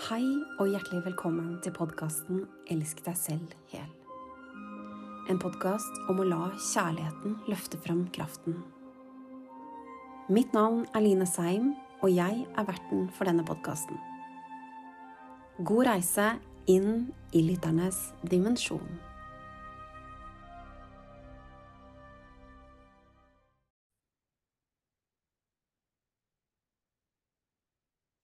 Hei og hjertelig velkommen til podkasten Elsk deg selv hel. En podkast om å la kjærligheten løfte frem kraften. Mitt navn er Line Seim, og jeg er verten for denne podkasten. God reise inn i lytternes dimensjon.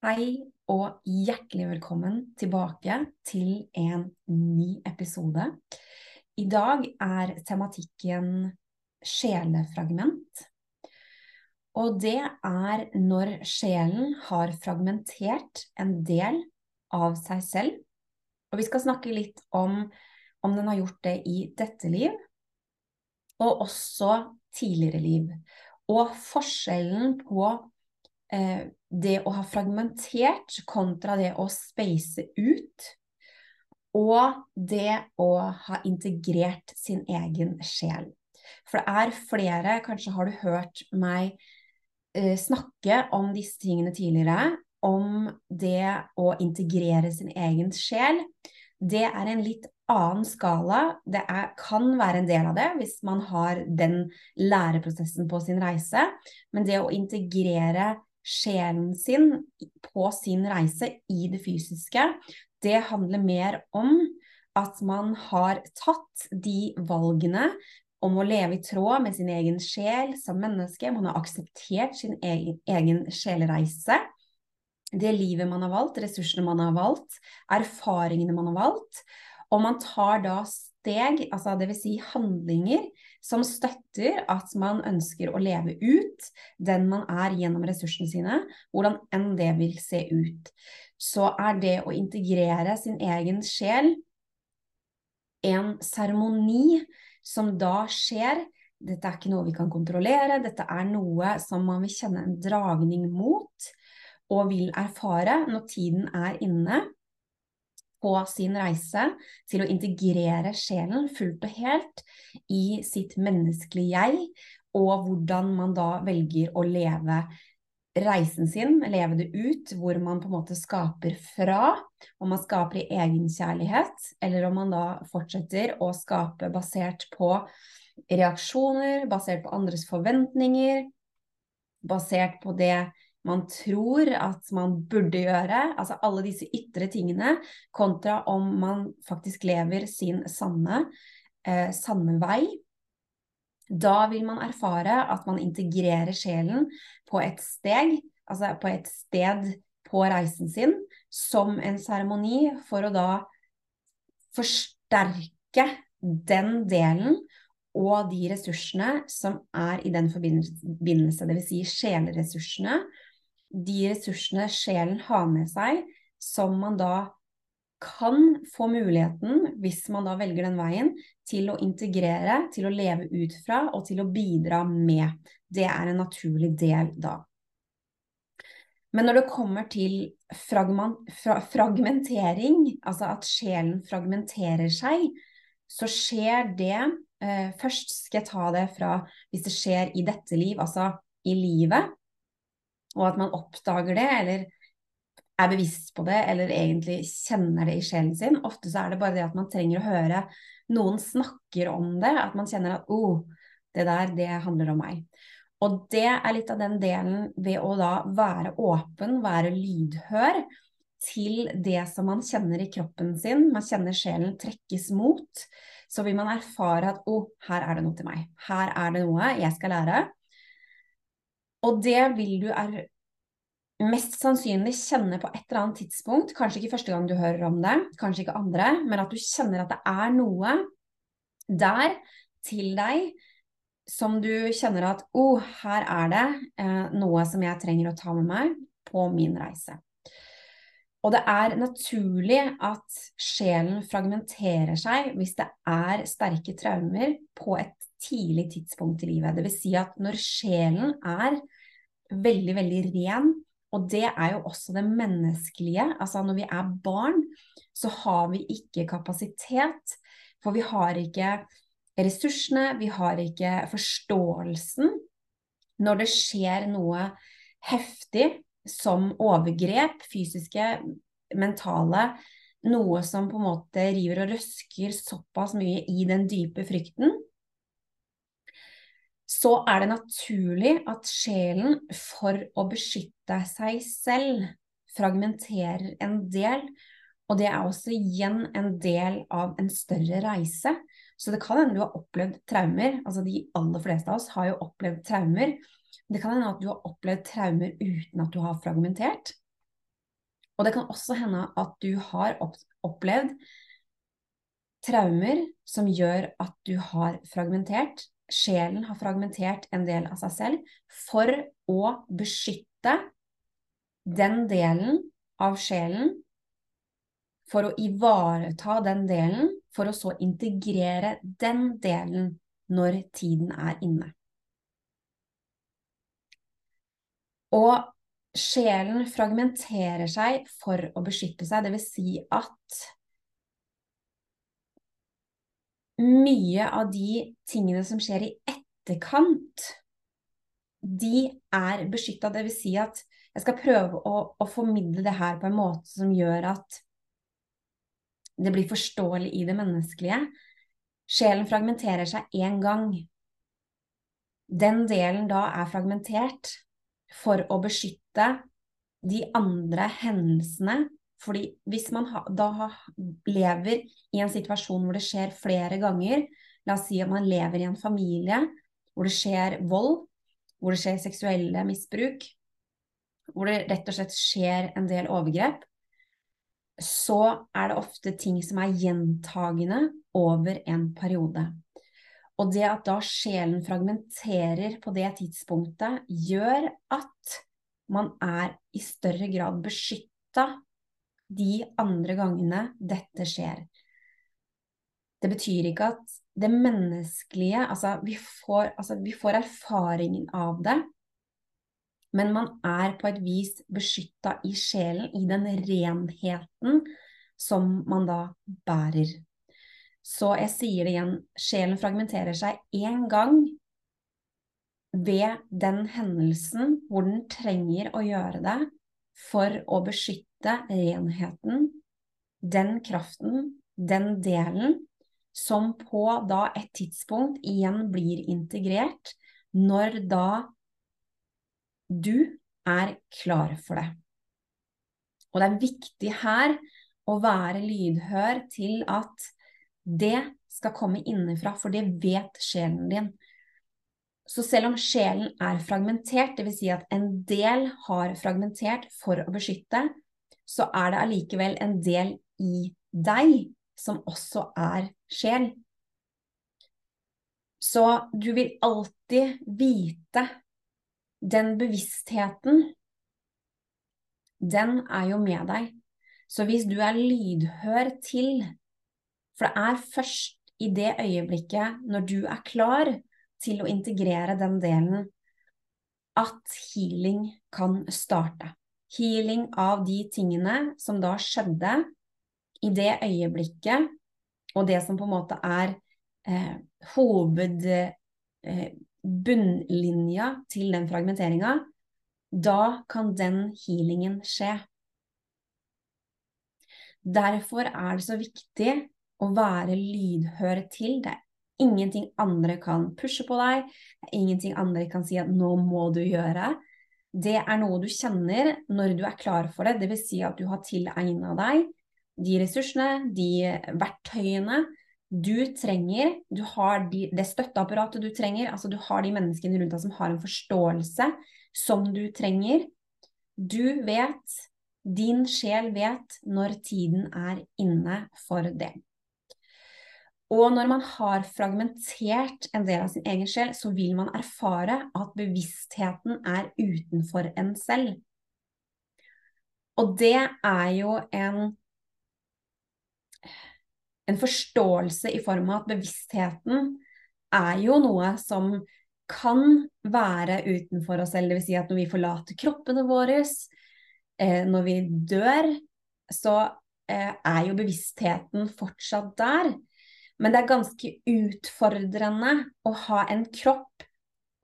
Hei og hjertelig velkommen tilbake til en ny episode. I dag er tematikken sjelefragment. Og det er når sjelen har fragmentert en del av seg selv. Og vi skal snakke litt om om den har gjort det i dette liv, og også tidligere liv. Og forskjellen på eh, det å ha fragmentert kontra det å space ut, og det å ha integrert sin egen sjel. For det er flere, kanskje har du hørt meg eh, snakke om disse tingene tidligere, om det å integrere sin egen sjel. Det er en litt annen skala. Det er, kan være en del av det hvis man har den læreprosessen på sin reise. Men det å integrere sjelen sin på sin reise i det fysiske, det handler mer om at man har tatt de valgene om å leve i tråd med sin egen sjel som menneske. Man har akseptert sin egen, egen sjelereise. Det livet man har valgt, ressursene man har valgt, erfaringene man har valgt. Og man tar da steg, altså dvs. Si handlinger, som støtter at man ønsker å leve ut den man er gjennom ressursene sine, hvordan enn det vil se ut. Så er det å integrere sin egen sjel en seremoni som da skjer. Dette er ikke noe vi kan kontrollere, dette er noe som man vil kjenne en dragning mot og vil erfare når tiden er inne på sin reise til å integrere sjelen fullt og helt i sitt menneskelige jeg, og hvordan man da velger å leve reisen sin, leve det ut, hvor man på en måte skaper fra, om man skaper i egenkjærlighet, eller om man da fortsetter å skape basert på reaksjoner, basert på andres forventninger, basert på det man tror at man burde gjøre, altså alle disse ytre tingene, kontra om man faktisk lever sin sanne, eh, sanne vei. Da vil man erfare at man integrerer sjelen på et steg, altså på et sted på reisen sin, som en seremoni for å da forsterke den delen og de ressursene som er i den forbindelse, dvs. Si sjeleressursene, de ressursene sjelen har med seg, som man da kan få muligheten, hvis man da velger den veien, til å integrere, til å leve ut fra og til å bidra med. Det er en naturlig del da. Men når det kommer til fragmentering, altså at sjelen fragmenterer seg, så skjer det eh, Først skal jeg ta det fra hvis det skjer i dette liv, altså i livet og at man oppdager det, eller er bevisst på det, eller egentlig kjenner det i sjelen sin. Ofte så er det bare det at man trenger å høre noen snakker om det, at man kjenner at oh, det der, det handler om meg. Og det er litt av den delen ved å da være åpen, være lydhør til det som man kjenner i kroppen sin. Man kjenner sjelen trekkes mot. Så vil man erfare at å, oh, her er det noe til meg. Her er det noe jeg skal lære. Og det vil du er mest sannsynlig kjenne på et eller annet tidspunkt, kanskje ikke første gang du hører om det, kanskje ikke andre, men at du kjenner at det er noe der til deg som du kjenner at å, oh, her er det eh, noe som jeg trenger å ta med meg på min reise. Og det er naturlig at sjelen fragmenterer seg hvis det er sterke traumer på et tidlig tidspunkt i livet. Vil si at når sjelen er veldig, veldig ren. Og det er jo også det menneskelige. Altså når vi er barn, så har vi ikke kapasitet. For vi har ikke ressursene, vi har ikke forståelsen. Når det skjer noe heftig som overgrep, fysiske mentale, noe som på en måte river og røsker såpass mye i den dype frykten, så er det naturlig at sjelen, for å beskytte seg selv, fragmenterer en del. Og det er også igjen en del av en større reise. Så det kan hende du har opplevd traumer. Altså de aller fleste av oss har jo opplevd traumer. Det kan hende at du har opplevd traumer uten at du har fragmentert. Og det kan også hende at du har opplevd traumer som gjør at du har fragmentert. Sjelen har fragmentert en del av seg selv for å beskytte den delen av sjelen, for å ivareta den delen, for å så integrere den delen når tiden er inne. Og sjelen fragmenterer seg for å beskytte seg, dvs. Si at mye av de tingene som skjer i etterkant, de er beskytta. Dvs. Si at jeg skal prøve å, å, formidle det her på en måte som gjør at det blir forståelig i det menneskelige. Sjelen fragmenterer seg én gang. Den delen da er fragmentert for å beskytte de andre hendelsene. Fordi hvis man ha, da lever i en situasjon hvor det skjer flere ganger, la oss si at man lever i en familie hvor det skjer vold, hvor det skjer seksuelle misbruk, hvor det rett og slett skjer en del overgrep, så er det ofte ting som er gjentagende over en periode. Og det at da sjelen fragmenterer på det tidspunktet, gjør at man er i større grad beskytta de andre gangene dette skjer. Det betyr ikke at det menneskelige Altså, vi får, altså, vi får erfaringen av det, men man er på et vis beskytta i sjelen, i den renheten som man da bærer. Så jeg sier det igjen, sjelen fragmenterer seg én gang ved den hendelsen hvor den trenger å gjøre det for å beskytte renheten, den kraften, den delen, som på da et tidspunkt igjen blir integrert når da du er klar for det. Og det er viktig her å være lydhør til at det skal komme innenfra, for det vet sjelen din. Så selv om sjelen er fragmentert, dvs. Si at en del har fragmentert for å beskytte, så er det allikevel en del i deg som også er sjel. Så du vil alltid vite den bevisstheten, den er jo med deg. Så hvis du er lydhør til for det er først i det øyeblikket, når du er klar til å integrere den delen, at healing kan starte. Healing av de tingene som da skjedde i det øyeblikket, og det som på en måte er eh, hovedbunnlinja Eh, til den fragmenteringa, da kan den healingen skje. Derfor er det så viktig å være lydhør til. Det ingenting andre kan pushe på deg, det er ingenting andre kan si at 'nå må du gjøre'. Det er noe du kjenner når du er klar for det, dvs. Si at du har tilegna deg de ressursene, de verktøyene du trenger. Du har de, det støtteapparatet du trenger, altså du har de menneskene rundt deg som har en forståelse som du trenger. Du vet, din sjel vet, når tiden er inne for det. Og når man har fragmentert en del av sin egen sjel, så vil man erfare at bevisstheten er utenfor en selv. Og det er jo en, en forståelse i form av at bevisstheten er jo noe som kan være utenfor oss selv. Dvs. Si at når vi forlater kroppene våre, eh, når vi dør, så eh, er jo bevisstheten fortsatt der. Men det er ganske utfordrende å ha en kropp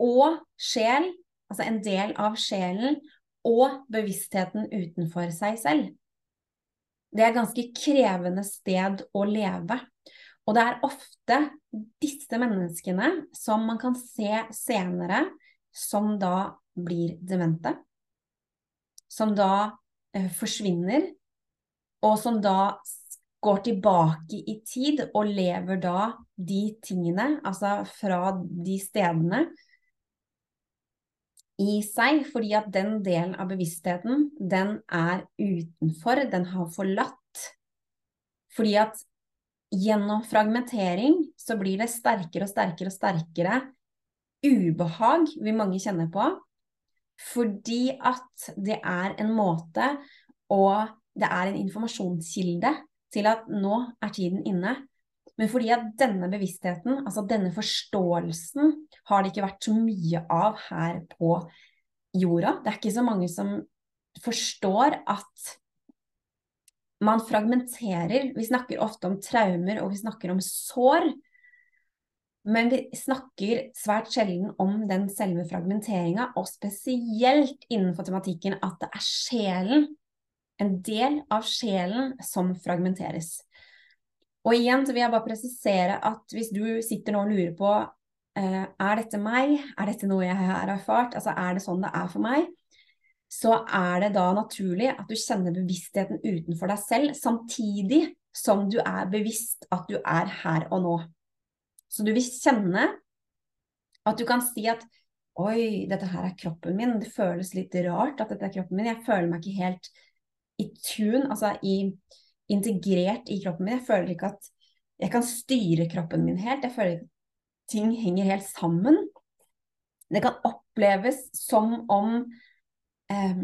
og sjel, altså en del av sjelen, og bevisstheten utenfor seg selv. det er et ganske krevende sted å leve. Og det er ofte disse menneskene som man kan se senere, som da blir demente. Som da eh, forsvinner, og som da går tilbake i tid og lever da de tingene, altså fra de stedene, i seg, fordi at den delen av bevisstheten, den er utenfor, den har forlatt. Fordi at gjennom fragmentering så blir det sterkere og sterkere og sterkere ubehag vi mange kjenner på, fordi at det er en måte og det er en informasjonskilde til at nå er tiden inne. Men fordi at denne bevisstheten, altså denne forståelsen, har det ikke vært så mye av her på jorda. Det er ikke så mange som forstår at man fragmenterer. Vi snakker ofte om traumer, og vi snakker om sår. Men vi snakker svært sjelden om den selve fragmenteringa, og spesielt innenfor tematikken at det er sjelen, en del av sjelen, som fragmenteres. Og igjen så vil jeg bare presisere at hvis du sitter nå og lurer på eh, er dette meg, er dette noe jeg har erfart, altså er det sånn det er for meg, så er det da naturlig at du kjenner bevisstheten utenfor deg selv, samtidig som du er bevisst at du er her og nå. Så du vil kjenne at du kan si at oi, dette her er kroppen min, det føles litt rart at dette er kroppen min, jeg føler meg ikke helt i tune, altså i integrert i kroppen min. Jeg føler ikke at jeg kan styre kroppen min helt. Jeg føler at ting henger helt sammen. Det kan oppleves som om eh,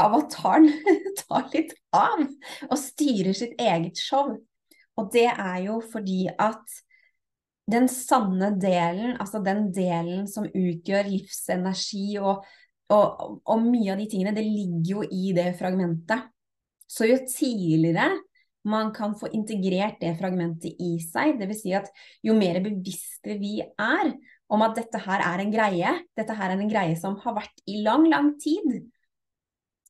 avataren tar litt av og styrer sitt eget show. Og det er jo fordi at den sanne delen, altså den delen som utgjør livsenergi og, og, og mye av de tingene, det ligger jo i det fragmentet. Så jo tidligere man kan få integrert det fragmentet i seg, dvs. Si at jo mer bevisste vi er om at dette her er en greie, dette her er en greie som har vært i lang, lang tid,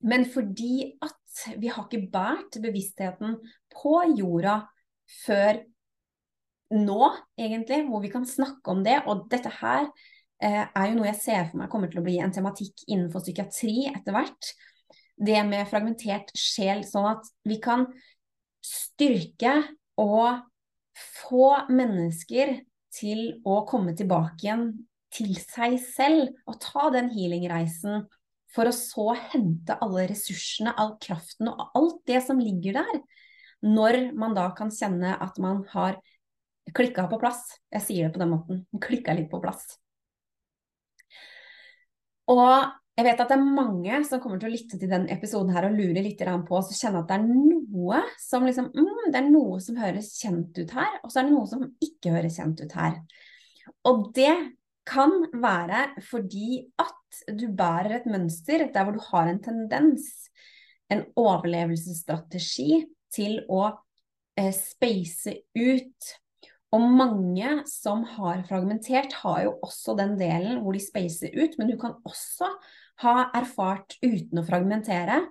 men fordi at vi har ikke båret bevisstheten på jorda før nå, egentlig, hvor vi kan snakke om det, og dette her er jo noe jeg ser for meg kommer til å bli en tematikk innenfor psykiatri etter hvert det med fragmentert sjel, sånn at vi kan styrke og få mennesker til å komme tilbake igjen til seg selv og ta den healingreisen for å så hente alle ressursene, all kraften og alt det som ligger der, når man da kan kjenne at man har klikka på plass. Jeg sier det på den måten. Klikka litt på plass. Og jeg vet at det er mange som kommer til å lytte til den episoden her og lure litt på og kjenne at det er noe som liksom mm, Det er noe som høres kjent ut her, og så er det noe som ikke høres kjent ut her. Og det kan være fordi at du bærer et mønster der hvor du har en tendens, en overlevelsesstrategi, til å eh, space ut. Og mange som har fragmentert, har jo også den delen hvor de spacer ut, men du kan også ha erfart uten å fragmentere,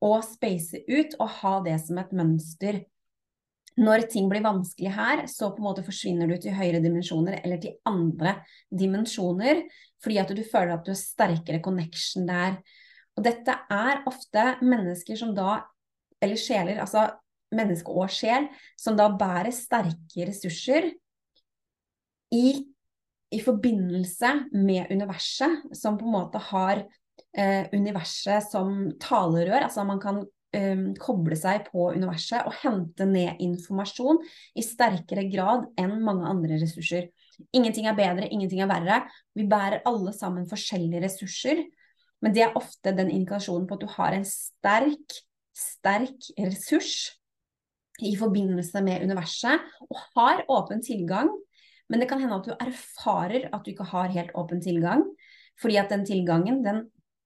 og space ut og ha det som et mønster. Når ting blir vanskelig her, så på en måte forsvinner du til høyere dimensjoner eller til andre dimensjoner, fordi at du føler at du har sterkere connection der. Og dette er ofte mennesker som da, eller sjeler, altså menneske og sjel, som da bærer sterke ressurser i, i forbindelse med universet, som på en måte har eh, universet som talerør. Altså man kan eh, koble seg på universet og hente ned informasjon i sterkere grad enn mange andre ressurser. Ingenting er bedre, ingenting er verre. Vi bærer alle sammen forskjellige ressurser. Men det er ofte den indikasjonen på at du har en sterk, sterk ressurs i forbindelse med universet, og har åpen tilgang. Men det kan hende at du erfarer at du ikke har helt åpen tilgang, fordi at den tilgangen den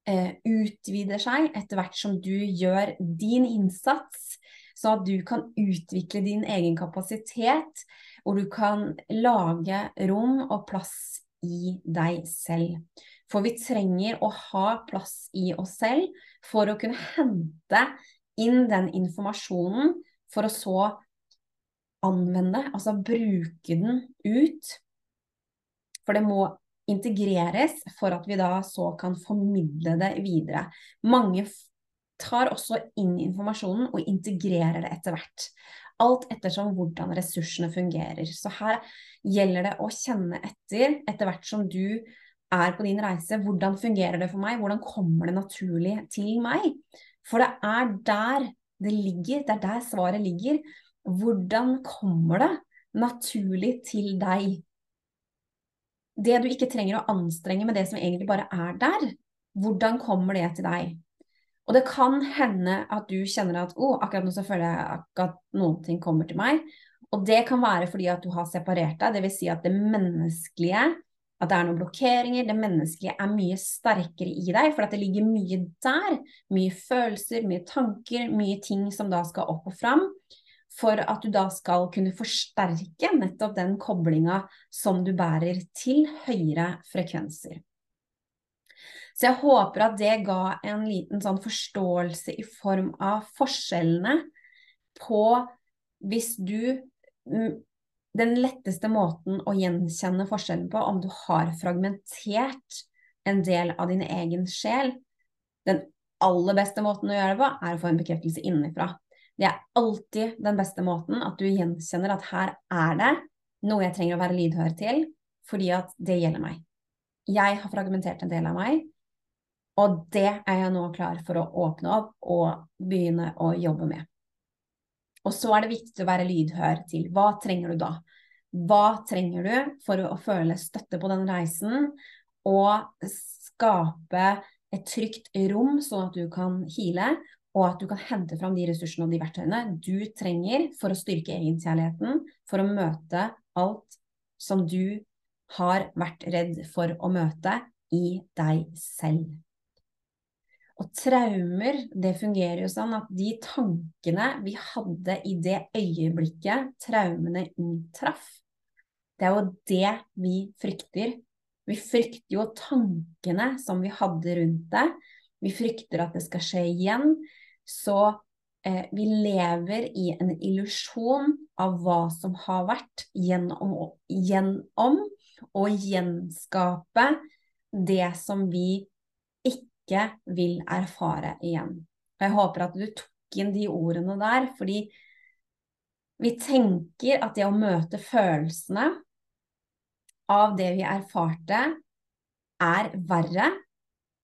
eh, utvider seg etter hvert som du gjør din innsats, så at du kan utvikle din egen kapasitet, og du kan lage rom og plass i deg selv. For vi trenger å ha plass i oss selv for å kunne hente inn den informasjonen for å så anvende, altså bruke den ut. For det må integreres for at vi da så kan formidle det videre. Mange tar også inn informasjonen og integrerer det etter hvert. Alt ettersom hvordan ressursene fungerer. Så her gjelder det å kjenne etter etter hvert som du er på din reise. Hvordan fungerer det for meg? Hvordan kommer det naturlig til meg? For det er der det ligger, det er der svaret ligger. Hvordan kommer det naturlig til deg? Det du ikke trenger å anstrenge med det som egentlig bare er der, hvordan kommer det til deg? Og det kan hende at du kjenner at oh, akkurat nå så føler jeg at noen ting kommer til meg. Og det kan være fordi at du har separert deg, dvs. Si at det menneskelige, at det er noen blokkeringer, det menneskelige er mye sterkere i deg, for det ligger mye der. Mye følelser, mye tanker, mye ting som da skal opp og fram. For at du da skal kunne forsterke nettopp den koblinga som du bærer til høyere frekvenser. Så jeg håper at det ga en liten sånn forståelse i form av forskjellene på hvis du Den letteste måten å gjenkjenne forskjellen på om du har fragmentert en del av din egen sjel Den aller beste måten å gjøre det på, er å få en bekreftelse innenfra. Det er alltid den beste måten, at du gjenkjenner at her er det noe jeg trenger å være lydhør til, fordi at det gjelder meg. Jeg har fragmentert en del av meg, og det er jeg nå klar for å åpne opp og begynne å jobbe med. Og så er det viktig å være lydhør til hva trenger du da? Hva trenger du for å føle støtte på den reisen, og skape et trygt rom sånn at du kan hile, og at du kan hente fram de ressursene og de verktøyene du trenger for å styrke egenkjærligheten, for å møte alt som du har vært redd for å møte i deg selv. Og traumer, det fungerer jo sånn at de tankene vi hadde i det øyeblikket traumene inntraff, det er jo det vi frykter. Vi frykter jo tankene som vi hadde rundt det. Vi frykter at det skal skje igjen. Så eh, vi lever i en illusjon av hva som har vært, gjennom, gjennom å gjenskape det som vi ikke vil erfare igjen. Og jeg håper at du tok inn de ordene der, fordi vi tenker at det å møte følelsene av det vi erfarte, er verre.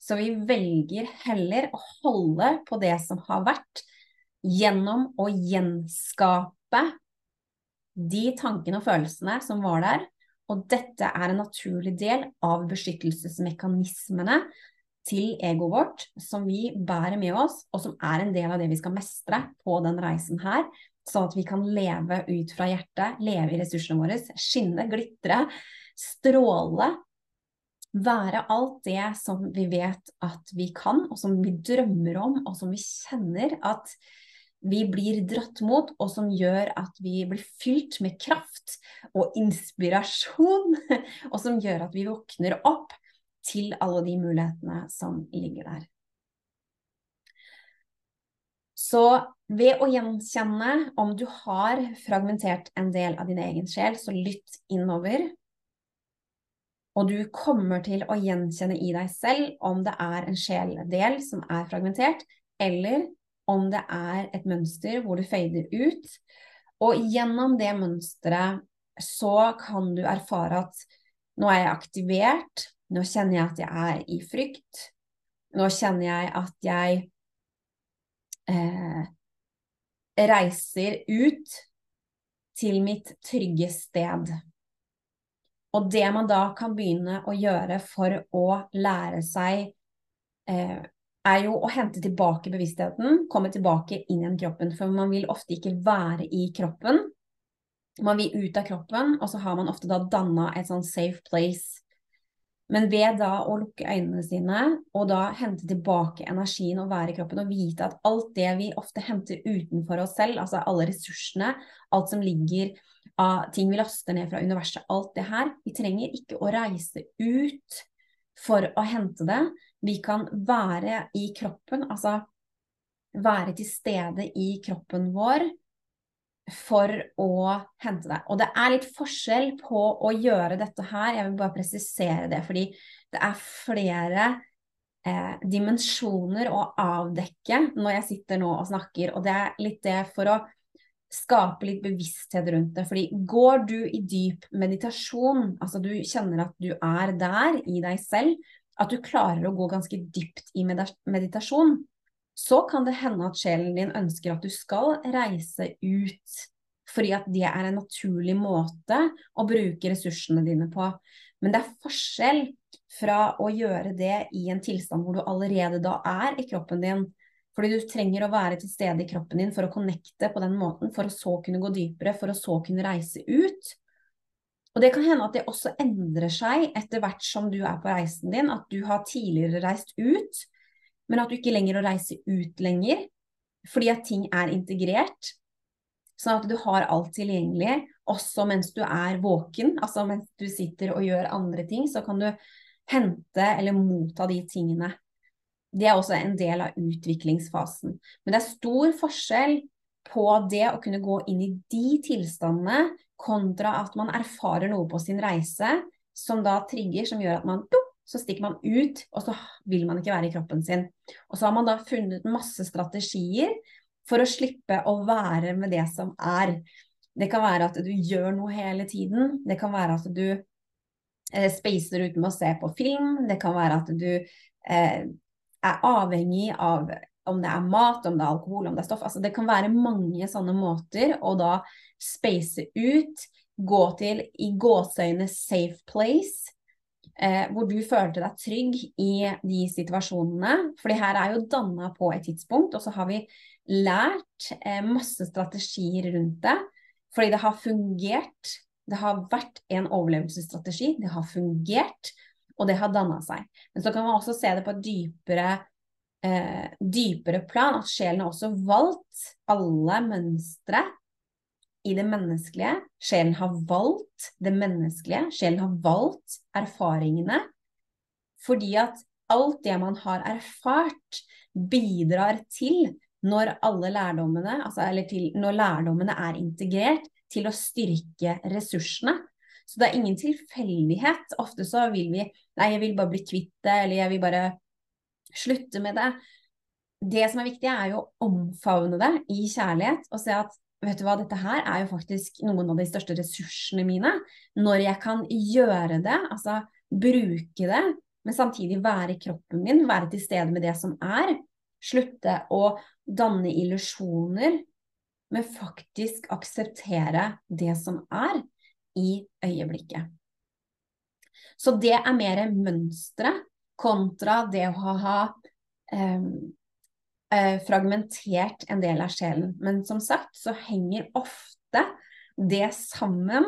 Så vi velger heller å holde på det som har vært, gjennom å gjenskape de tankene og følelsene som var der. Og dette er en naturlig del av beskyttelsesmekanismene til egoet vårt, som vi bærer med oss, og som er en del av det vi skal mestre på den reisen her. Sånn at vi kan leve ut fra hjertet, leve i ressursene våre, skinne, glitre, stråle. Være alt det som vi vet at vi kan, og som vi drømmer om, og som vi kjenner at vi blir dratt mot, og som gjør at vi blir fylt med kraft og inspirasjon, og som gjør at vi våkner opp til alle de mulighetene som ligger der. Så ved å gjenkjenne om du har fragmentert en del av din egen sjel, så lytt innover. Og du kommer til å gjenkjenne i deg selv om det er en sjeldel som er fragmentert, eller om det er et mønster hvor du fader ut. Og gjennom det mønsteret så kan du erfare at nå er jeg aktivert, nå kjenner jeg at jeg er i frykt. Nå kjenner jeg at jeg eh, reiser ut til mitt trygge sted. Og det man da kan begynne å gjøre for å lære seg, eh, er jo å hente tilbake bevisstheten, komme tilbake inn i kroppen. For man vil ofte ikke være i kroppen. Man vil ut av kroppen, og så har man ofte da danna et sånn safe place men ved da å lukke øynene sine og da hente tilbake energien og være i kroppen og vite at alt det vi ofte henter utenfor oss selv, altså alle ressursene, alt som ligger av ting vi laster ned fra universet, alt det her Vi trenger ikke å reise ut for å hente det. Vi kan være i kroppen. Altså, være til stede i kroppen vår for å hente deg. Og det er litt forskjell på å gjøre dette her, jeg vil bare presisere det, fordi det er flere eh, dimensjoner å avdekke når jeg sitter nå og snakker, og det er litt det for å skape litt bevissthet rundt det. Fordi går du i dyp meditasjon, altså du kjenner at du er der i deg selv, at du klarer å gå ganske dypt i meditasjon, så kan det hende at sjelen din ønsker at du skal reise ut, fordi at det er en naturlig måte å bruke ressursene dine på. Men det er forskjell fra å gjøre det i en tilstand hvor du allerede da er i kroppen din. Fordi du trenger å være til stede i kroppen din for å connecte på den måten, for å så kunne gå dypere, for å så kunne reise ut. Og det kan hende at det også endrer seg etter hvert som du er på reisen din, at du har tidligere reist ut, men at du ikke lenger å reise ut lenger, fordi at ting er integrert. Sånn at du har alt tilgjengelig, også mens du er våken. Altså mens du sitter og gjør andre ting, så kan du hente eller motta de tingene. Det er også en del av utviklingsfasen. Men det er stor forskjell på det å kunne gå inn i de tilstandene kontra at man erfarer noe på sin reise som da trigger, som gjør at man så stikker man ut, og så vil man ikke være i kroppen sin. Og så har man da funnet masse strategier for å slippe å være med det som er. Det kan være at du gjør noe hele tiden. Det kan være at du eh, spacer uten å se på film. Det kan være at du eh, er avhengig av om det er mat, om det er alkohol, om det er stoff. Altså, det kan være mange sånne måter å da space ut, gå til i gåseøyne safe place, eh, hvor du følte deg trygg i de situasjonene. For det her er jo danna på et tidspunkt, og så har vi lært eh, masse strategier rundt det. Fordi det har fungert. Det har vært en overlevelsesstrategi. Det har fungert, og det har danna seg. Men så kan man også se det på et dypere, eh, dypere plan, at sjelen har også valgt alle mønstre i det menneskelige. Sjelen har valgt det menneskelige. Sjelen har valgt erfaringene. Fordi at alt det man har erfart, bidrar til, når alle lærdommene, altså, eller til, når lærdommene er integrert, til å styrke ressursene. Så det er ingen tilfeldighet. Ofte så vil vi Nei, jeg vil bare bli kvitt det, eller jeg vil bare slutte med det. Det som er viktig, er jo å omfavne det i kjærlighet og se at vet du hva, dette her er jo faktisk noen av de største ressursene mine. Når jeg kan gjøre det, altså bruke det, men samtidig være i kroppen min, være til stede med det som er. Slutte å danne illusjoner, men faktisk akseptere det som er, i øyeblikket. Så det er mer mønsteret kontra det å ha um, eh, fragmentert en del av sjelen. Men som sagt så henger ofte det sammen,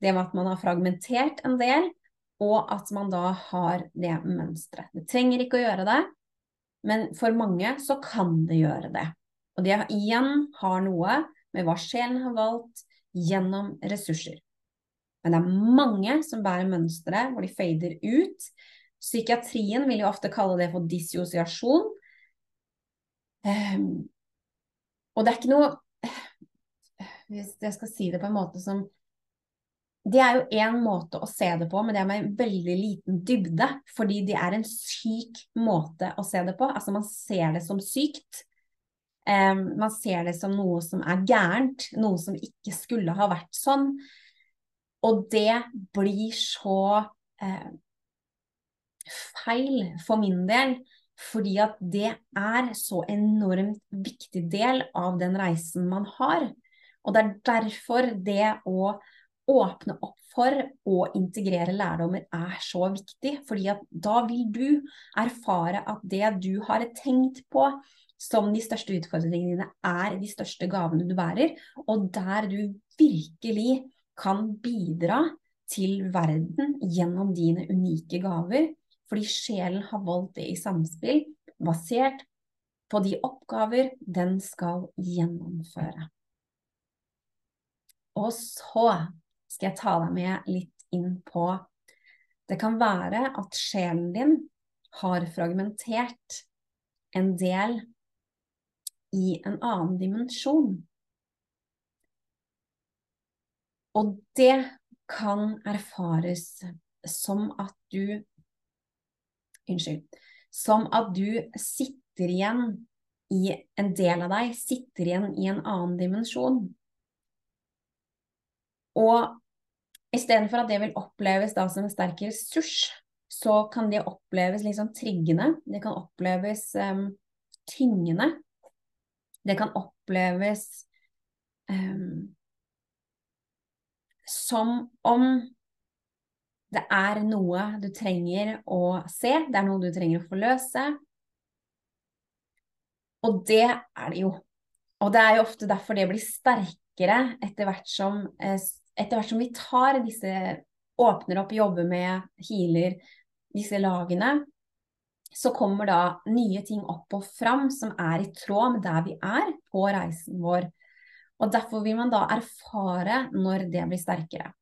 det med at man har fragmentert en del, og at man da har det mønsteret. Det trenger ikke å gjøre det, men for mange så kan det gjøre det. Og det igjen har noe med hva sjelen har valgt gjennom ressurser. Men det er mange som bærer mønstre hvor de fader ut. Psykiatrien vil jo ofte kalle det for dissosiasjon. Um, og det er ikke noe Hvis jeg skal si det på en måte som Det er jo én måte å se det på, men det er med en veldig liten dybde. Fordi det er en syk måte å se det på. Altså man ser det som sykt. Um, man ser det som noe som er gærent, noe som ikke skulle ha vært sånn. Og det blir så uh, feil for min del fordi at det er så enormt viktig del av den reisen man har. Og det er derfor det å åpne opp for å integrere lærdommer er så viktig. Fordi at da vil du erfare at det du har tenkt på som de største utfordringene dine, er de største gavene du bærer. Og der du virkelig kan bidra til verden gjennom dine unike gaver fordi sjelen har valgt det i samspill, basert på de oppgaver den skal gjennomføre. Og så skal jeg ta deg med litt inn på Det kan være at sjelen din har fragmentert en del i en annen dimensjon. Og det kan erfares som at du Unnskyld. Som at du sitter igjen i en del av deg, sitter igjen i en annen dimensjon. Og istedenfor at det vil oppleves da som en sterk ressurs, så kan det oppleves litt sånn triggende. Det kan oppleves um, tyngende. Det kan oppleves um, som om det er noe du trenger å se, det er noe du trenger å forløse. Og det er det jo. Og det er jo ofte derfor det blir sterkere etter hvert som, eh, etter hvert som vi tar disse Åpner opp, jobber med, healer disse lagene. Så kommer da nye ting opp og fram som er i tråd med der vi er på reisen vår. Og derfor vil man da erfare når det blir sterkere.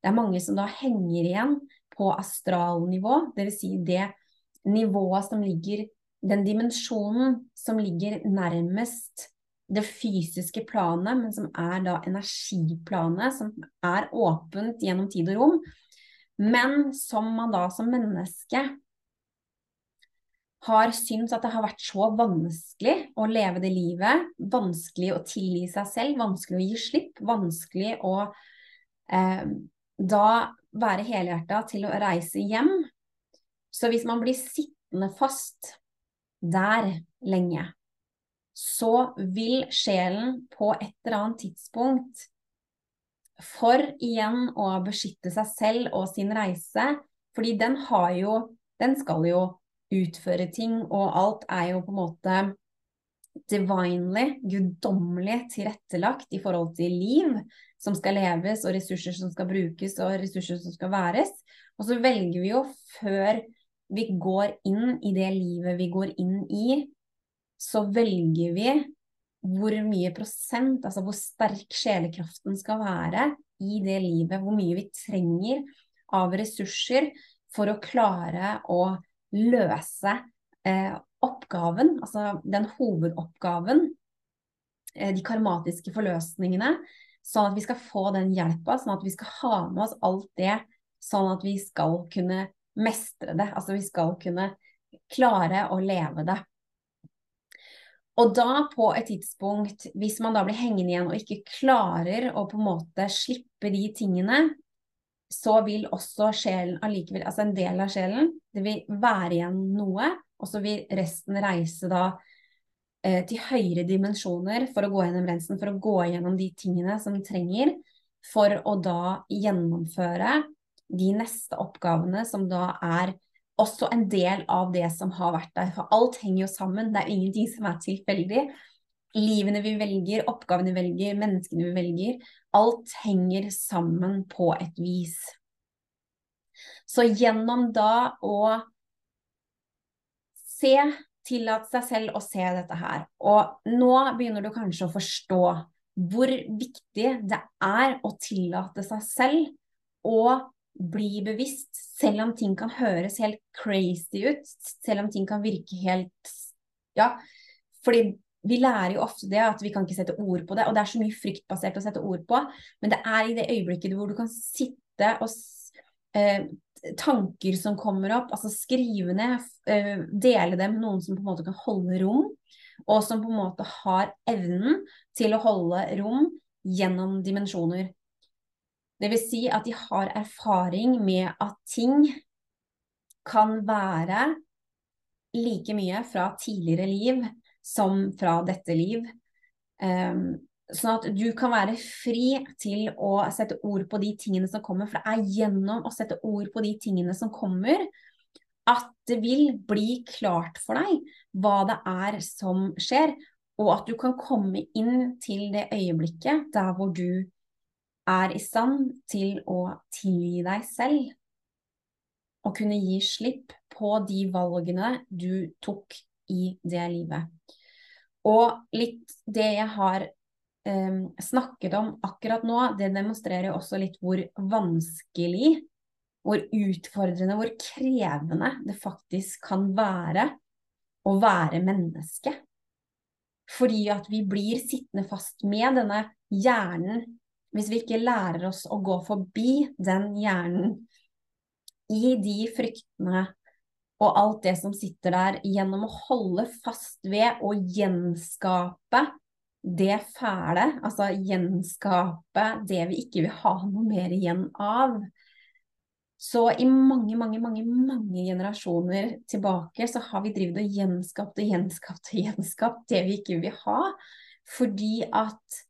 Det er mange som da henger igjen på astralnivå, dvs. Si det nivået som ligger Den dimensjonen som ligger nærmest det fysiske planet, men som er da energiplanet, som er åpent gjennom tid og rom, men som man da som menneske har syntes at det har vært så vanskelig å leve det livet, vanskelig å tilgi seg selv, vanskelig å gi slipp, vanskelig å eh, da være helhjerta til å reise hjem. Så hvis man blir sittende fast der lenge, så vil sjelen på et eller annet tidspunkt for igjen å beskytte seg selv og sin reise, fordi den har jo Den skal jo utføre ting, og alt er jo på en måte divinely, guddommelig tilrettelagt i forhold til liv som skal leves, og ressurser som skal brukes, og ressurser som skal væres. Og så velger vi jo, før vi går inn i det livet vi går inn i, så velger vi hvor mye prosent, altså hvor sterk sjelekraften skal være i det livet, hvor mye vi trenger av ressurser for å klare å løse eh, oppgaven, altså den hovedoppgaven, eh, de karmatiske forløsningene, sånn at vi skal få den hjelpa, sånn at vi skal ha med oss alt det, sånn at vi skal kunne mestre det. Altså vi skal kunne klare å leve det. Og da på et tidspunkt, hvis man da blir hengende igjen og ikke klarer å på en måte slippe de tingene, så vil også sjelen allikevel, altså en del av sjelen, det vil være igjen noe, og så vil resten reise da eh, til høyere dimensjoner for å gå gjennom rensen, for å gå gjennom de tingene som trenger for å da gjennomføre de neste oppgavene som da er også en del av det som har vært der. For alt henger jo sammen, det er ingenting som er tilfeldig. Livene vi velger, oppgavene vi velger, menneskene vi velger. Alt henger sammen på et vis. Så gjennom da å se, tillate seg selv å se dette her. Og nå begynner du kanskje å forstå hvor viktig det er å tillate seg selv å bli bevisst, selv om ting kan høres helt crazy ut, selv om ting kan virke helt Ja, fordi vi lærer jo ofte det at vi kan ikke sette ord på det, og det er så mye fryktbasert å sette ord på, men det er i det øyeblikket hvor du kan sitte og eh, tanker som kommer opp, altså skrive ned, uh, dele dem med noen som på en måte kan holde rom, og som på en måte har evnen til å holde rom gjennom dimensjoner. Det vil si at de har erfaring med at ting kan være like mye fra tidligere liv som fra dette liv. Um, Sånn at du kan være fri til å sette ord på de tingene som kommer. For det er gjennom å sette ord på de tingene som kommer, at det vil bli klart for deg hva det er som skjer. Og at du kan komme inn til det øyeblikket der hvor du er i stand til å tilgi deg selv. Og kunne gi slipp på de valgene du tok i det livet. Og litt det jeg har snakket om akkurat nå, det demonstrerer også litt hvor vanskelig, hvor utfordrende, hvor krevende det faktisk kan være å være menneske. Fordi at vi blir sittende fast med denne hjernen hvis vi ikke lærer oss å gå forbi den hjernen i de fryktene og alt det som sitter der, gjennom å holde fast ved å gjenskape det fæle, altså gjenskape det vi ikke vil ha noe mer igjen av. Så i mange, mange, mange mange generasjoner tilbake så har vi drevet og gjenskapt og gjenskapt og gjenskapt det vi ikke vil ha, fordi at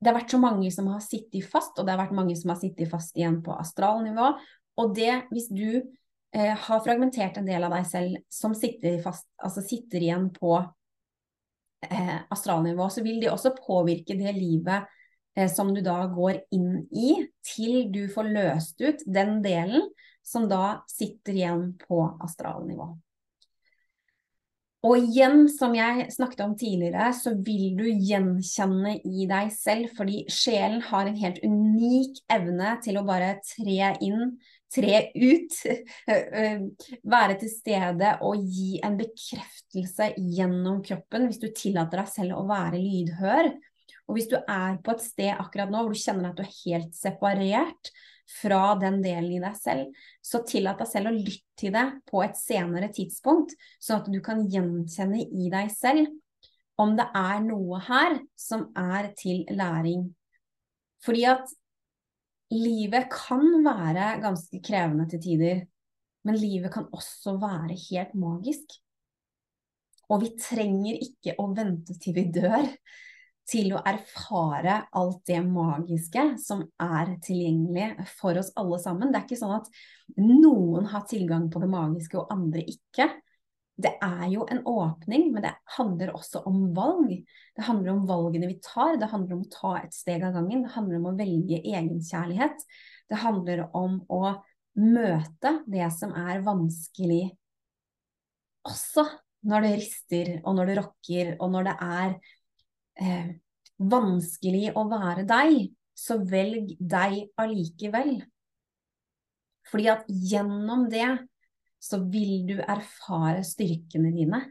det har vært så mange som har sittet fast, og det har vært mange som har sittet fast igjen på astralnivå. Og det, hvis du eh, har fragmentert en del av deg selv som sitter, fast, altså sitter igjen på eh, astralnivå, så vil de også påvirke det livet eh, som du da går inn i, til du får løst ut den delen som da sitter igjen på astralnivå. Og igjen, som jeg snakket om tidligere, så vil du gjenkjenne i deg selv, fordi sjelen har en helt unik evne til å bare tre inn, tre ut, være til stede og gi en bekreftelse gjennom kroppen hvis du tillater deg selv å være lydhør. Og hvis du er på et sted akkurat nå hvor du kjenner at du er helt separert fra den delen i deg selv, så tillat deg selv å lytte til det på et senere tidspunkt, sånn at du kan gjenkjenne i deg selv om det er noe her som er til læring. Fordi at livet kan være ganske krevende til tider, men livet kan også være helt magisk. Og vi trenger ikke å vente til vi dør til å erfare alt det magiske som er tilgjengelig for oss alle sammen. Det er ikke sånn at noen har tilgang på det magiske og andre ikke. Det er jo en åpning, men det handler også om valg. Det handler om valgene vi tar, det handler om å ta et steg av gangen. Det handler om å velge egenkjærlighet. Det handler om å møte det som er vanskelig også når det rister, og når det rokker, og når det er eh, vanskelig å være deg, så velg deg allikevel. Fordi at gjennom det så vil du erfare styrkene dine.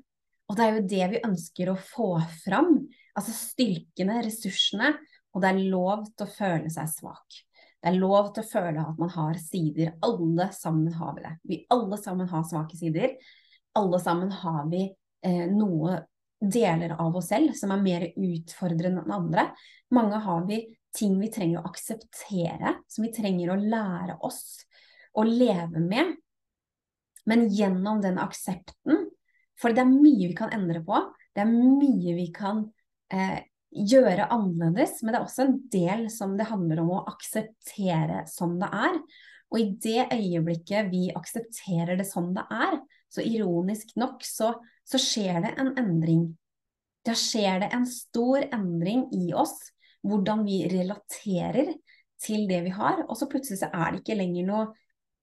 Og det er jo det vi ønsker å få fram. Altså styrkene, ressursene. Og det er lov til å føle seg svak. Det er lov til å føle at man har sider. Alle sammen har vi det. Vi alle sammen har svake sider. Alle sammen har vi eh, noe deler av oss selv som er mer utfordrende enn andre. Mange har vi ting vi trenger å akseptere, som vi trenger å lære oss å leve med. Men gjennom den aksepten For det er mye vi kan endre på. Det er mye vi kan eh, gjøre annerledes. Men det er også en del som det handler om å akseptere som det er. Og i det øyeblikket vi aksepterer det som det er, så ironisk nok så så skjer det en endring. Da skjer det en stor endring i oss, hvordan vi relaterer til det vi har. Og så plutselig så er det ikke lenger noe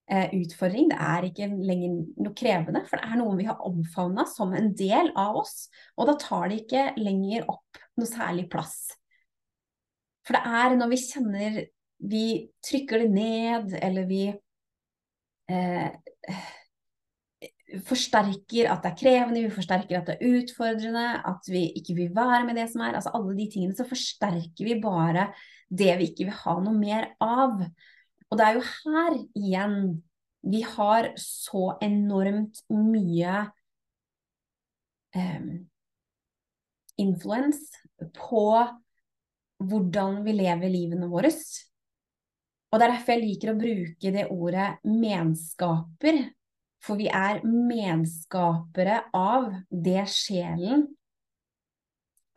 utfordring, det er ikke lenger noe krevende. For det er noe vi har omfavna som en del av oss. Og da tar det ikke lenger opp noe særlig plass. For det er når vi kjenner vi trykker det ned, eller vi eh, forsterker at det er krevende, vi forsterker at det er utfordrende, at vi ikke vil være med det som er. Altså alle de tingene, så forsterker vi bare det vi ikke vil ha noe mer av. Og det er jo her igjen vi har så enormt mye um, influens på hvordan vi lever livene våre. Og det er derfor jeg liker å bruke det ordet menskaper for vi er menskapere av det sjelen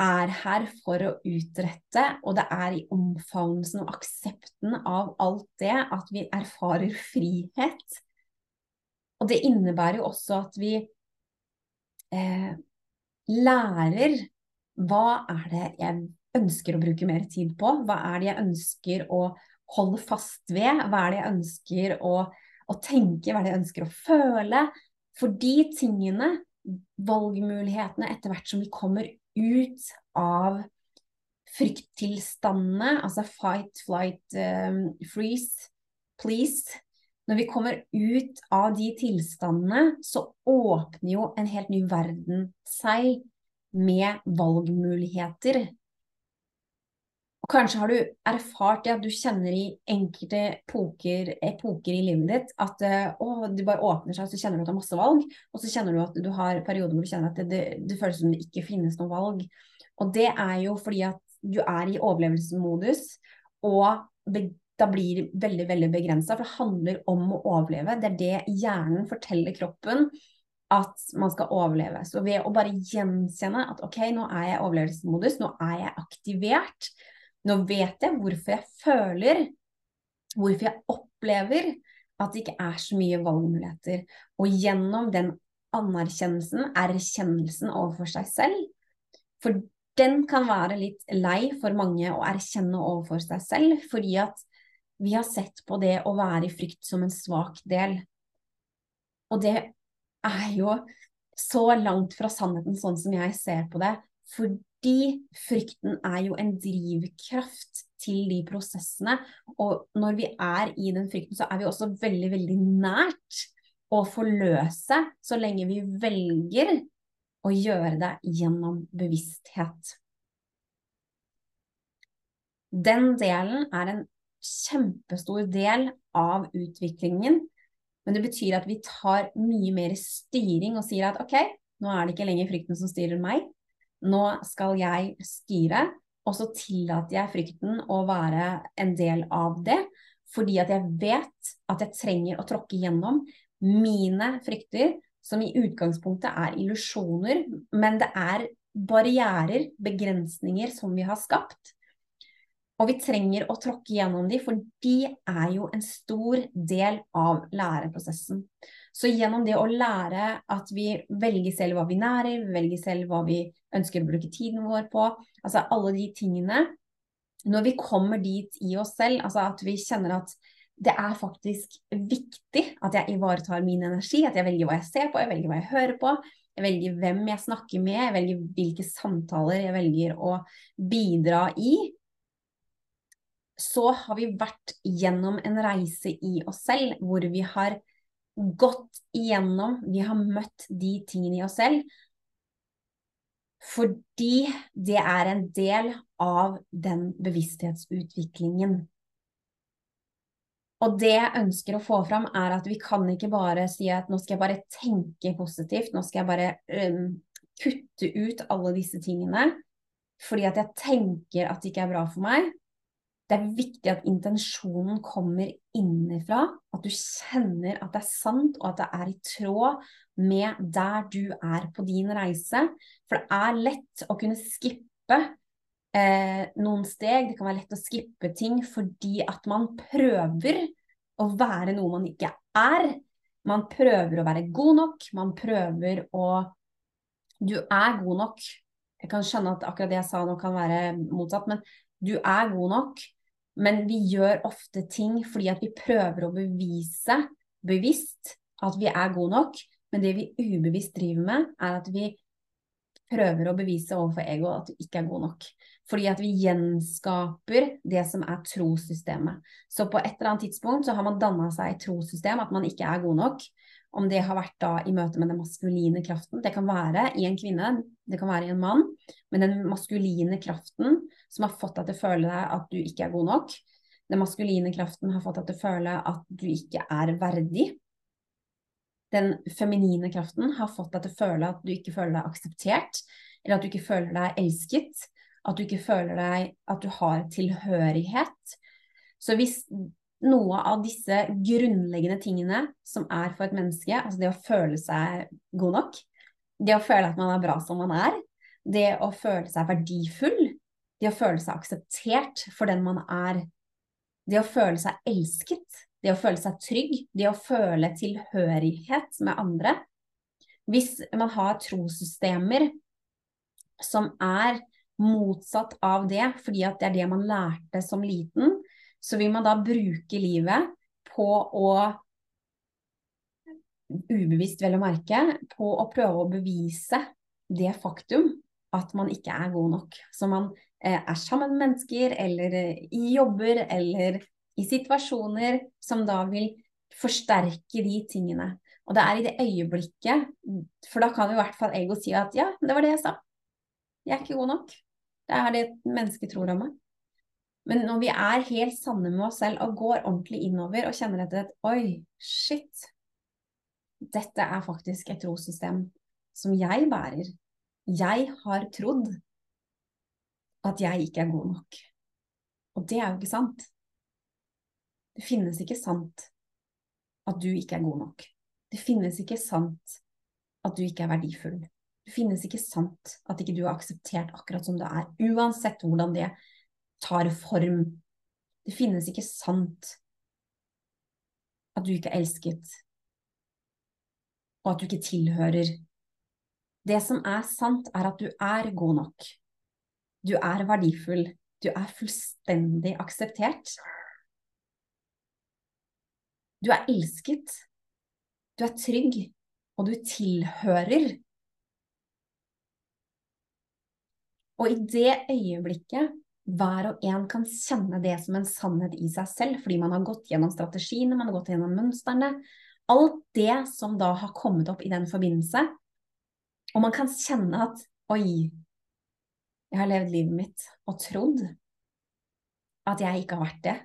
er her for å utrette, og det er i omfavnelsen og aksepten av alt det at vi erfarer frihet. Og det innebærer jo også at vi eh, lærer hva er det jeg ønsker å bruke mer tid på? Hva er det jeg ønsker å holde fast ved? Hva er det jeg ønsker å å tenke, hva er det jeg ønsker å føle. For de tingene, valgmulighetene etter hvert som vi kommer ut av frykttilstandene, altså fight, flight, um, freeze, please Når vi kommer ut av de tilstandene, så åpner jo en helt ny verden seg med valgmuligheter. Kanskje har du erfart det at du kjenner i enkelte poker, epoker i livet ditt at eh, å, det bare åpner seg, så kjenner du at du har masse valg. Og så kjenner du at du har perioder hvor du kjenner at det, det, det føles som det ikke finnes noe valg. Og det er jo fordi at du er i overlevelsesmodus, og da blir det veldig veldig begrensa. For det handler om å overleve. Det er det hjernen forteller kroppen at man skal overleve. Så ved å bare gjenkjenne at ok, nå er jeg i overlevelsesmodus, nå er jeg aktivert, nå vet jeg hvorfor jeg føler, hvorfor jeg opplever at det ikke er så mye valgmuligheter. Og gjennom den anerkjennelsen, erkjennelsen overfor seg selv, for den kan være litt lei for mange å erkjenne overfor seg selv, fordi at vi har sett på det å være i frykt som en svak del. Og det er jo så langt fra sannheten sånn som jeg ser på det, fordi frykten er jo en drivkraft til de prosessene. Og når vi er i den frykten, så er vi også veldig, veldig nært å forløse så lenge vi velger å gjøre det gjennom bevissthet. Den delen er en kjempestor del av utviklingen, men det betyr at vi tar mye mer styring og sier at ok, nå er det ikke lenger frykten som styrer meg, nå skal jeg styre, og så tillater jeg frykten å være en del av det, fordi at jeg vet at jeg trenger å tråkke gjennom mine frykter, som i utgangspunktet er illusjoner, men det er barrierer, begrensninger, som vi har skapt. Og vi trenger å tråkke gjennom de, for de er jo en stor del av læreprosessen. Så gjennom det å lære at vi velger selv hva vi nærer, velger selv hva vi ønsker å bruke tiden vår på, altså alle de tingene Når vi kommer dit i oss selv, altså at vi kjenner at det er faktisk viktig at jeg ivaretar min energi, at jeg velger hva jeg ser på, jeg velger hva jeg hører på, jeg velger hvem jeg snakker med, jeg velger hvilke samtaler jeg velger å bidra i. Så har vi vært gjennom en reise i oss selv hvor vi har gått igjennom, vi har møtt de tingene i oss selv. Fordi det er en del av den bevissthetsutviklingen. Og det jeg ønsker å få fram, er at vi kan ikke bare si at nå skal jeg bare tenke positivt, nå skal jeg bare um, kutte ut alle disse tingene fordi at jeg tenker at det ikke er bra for meg. Det er viktig at intensjonen kommer innenfra, at du kjenner at det er sant, og at det er i tråd med der du er på din reise. For det er lett å kunne skippe eh, noen steg. Det kan være lett å skippe ting fordi at man prøver å være noe man ikke er. Man prøver å være god nok. Man prøver å Du er god nok. Jeg kan skjønne at akkurat det jeg sa nå kan være motsatt, men du er god nok. Men vi gjør ofte ting fordi at vi prøver å bevise bevisst at vi er gode nok. Men det vi ubevisst driver med, er at vi prøver å bevise overfor egoet at du ikke er god nok. Fordi at vi gjenskaper det som er trossystemet. Så på et eller annet tidspunkt så har man danna seg et trossystem at man ikke er god nok. Om det har vært da i møte med den maskuline kraften. Det kan være i en kvinne, det kan være i en mann. Men den maskuline kraften som har fått deg til å føle deg at du ikke er god nok. Den maskuline kraften har fått deg til å føle at du ikke er verdig. Den feminine kraften har fått deg til å føle at du ikke føler deg akseptert, eller at du ikke føler deg elsket at du ikke føler deg at du har tilhørighet. Så hvis noe av disse grunnleggende tingene som er for et menneske, altså det å føle seg god nok, det å føle at man er bra som man er, det å føle seg verdifull, det å føle seg akseptert for den man er, det å føle seg elsket, det å føle seg trygg, det å føle tilhørighet med andre. Hvis man har trossystemer som er motsatt av det, fordi at det er det man lærte som liten, så vil man da bruke livet på å ubevisst vel å merke, på å prøve å bevise det faktum at man ikke er god nok. Så man eh, er sammen med mennesker, eller eh, i jobber, eller i situasjoner som da vil forsterke de tingene. Og det er i det øyeblikket, for da kan i hvert fall ego si at ja, det var det jeg sa. Jeg er ikke god nok. Det er det mennesket tror om meg. Men når vi er helt sanne med oss selv og går ordentlig innover og kjenner etter et Oi, shit. Dette er faktisk et trossystem som jeg bærer. Jeg har trodd at jeg ikke er god nok. Og det er jo ikke sant. Det finnes ikke sant at du ikke er god nok. Det finnes ikke sant at du ikke er verdifull. Det finnes ikke sant at ikke du er akseptert akkurat som du er, uansett hvordan det tar form. Det finnes ikke sant at du ikke er elsket, og at du ikke tilhører. Det som er sant, er at du er god nok. Du er verdifull. Du er fullstendig akseptert. Du er elsket. Du er trygg, og du tilhører. Og i det øyeblikket hver og en kan kjenne det som en sannhet i seg selv, fordi man har gått gjennom strategiene, man har gått gjennom mønstrene, alt det som da har kommet opp i den forbindelse, og man kan kjenne at oi, jeg har levd livet mitt og trodd at jeg ikke har vært det,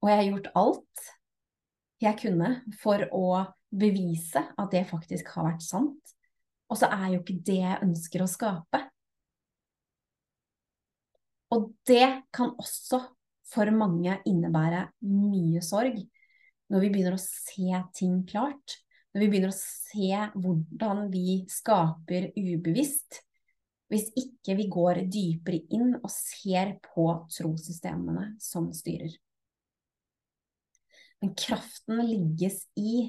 og jeg har gjort alt jeg kunne for å bevise at det faktisk har vært sant, og så er jo ikke det jeg ønsker å skape. Og det kan også for mange innebære mye sorg. Når vi begynner å se ting klart, når vi begynner å se hvordan vi skaper ubevisst, hvis ikke vi går dypere inn og ser på trossystemene som styrer. Men kraften ligges i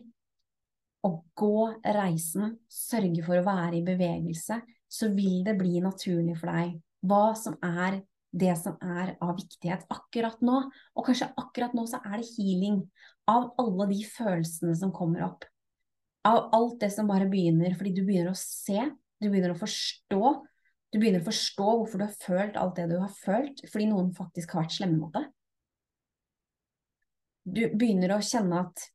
å gå reisen, sørge for å være i bevegelse, så vil det bli naturlig for deg hva som er det som er av viktighet akkurat nå. Og kanskje akkurat nå så er det healing av alle de følelsene som kommer opp. Av alt det som bare begynner, fordi du begynner å se, du begynner å forstå. Du begynner å forstå hvorfor du har følt alt det du har følt, fordi noen faktisk har vært slemme mot deg. Du begynner å kjenne at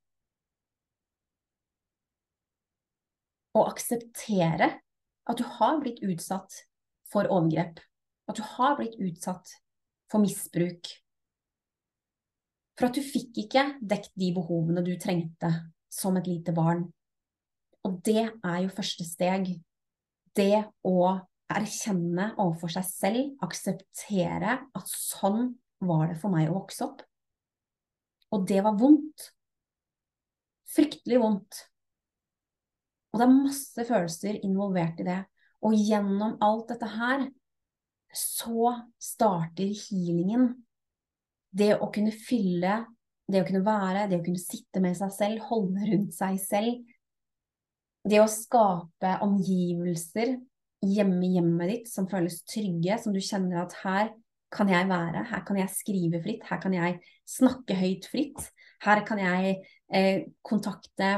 Å akseptere at du har blitt utsatt for overgrep at du har blitt utsatt for misbruk. For at du fikk ikke dekt de behovene du trengte som et lite barn. Og det er jo første steg. Det å erkjenne overfor seg selv, akseptere at sånn var det for meg å vokse opp. Og det var vondt. Fryktelig vondt. Og det er masse følelser involvert i det. Og gjennom alt dette her så starter healingen. Det å kunne fylle, det å kunne være, det å kunne sitte med seg selv, holde rundt seg selv. Det å skape omgivelser hjemme i hjemmet ditt som føles trygge, som du kjenner at her kan jeg være, her kan jeg skrive fritt, her kan jeg snakke høyt fritt. Her kan jeg eh, kontakte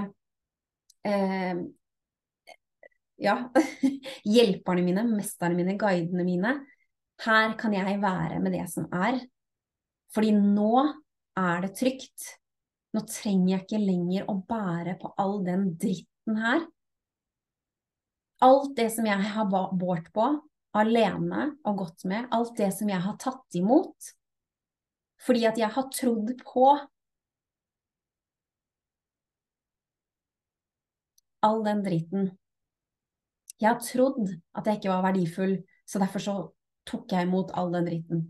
eh, ja, hjelperne mine, mesterne mine, guidene mine. Her kan jeg være med det som er. Fordi nå er det trygt. Nå trenger jeg ikke lenger å bære på all den dritten her. Alt det som jeg har båret på alene og gått med, alt det som jeg har tatt imot, fordi at jeg har trodd på all den dritten. Jeg har trodd at jeg ikke var verdifull, så derfor så tok jeg imot all den dritten.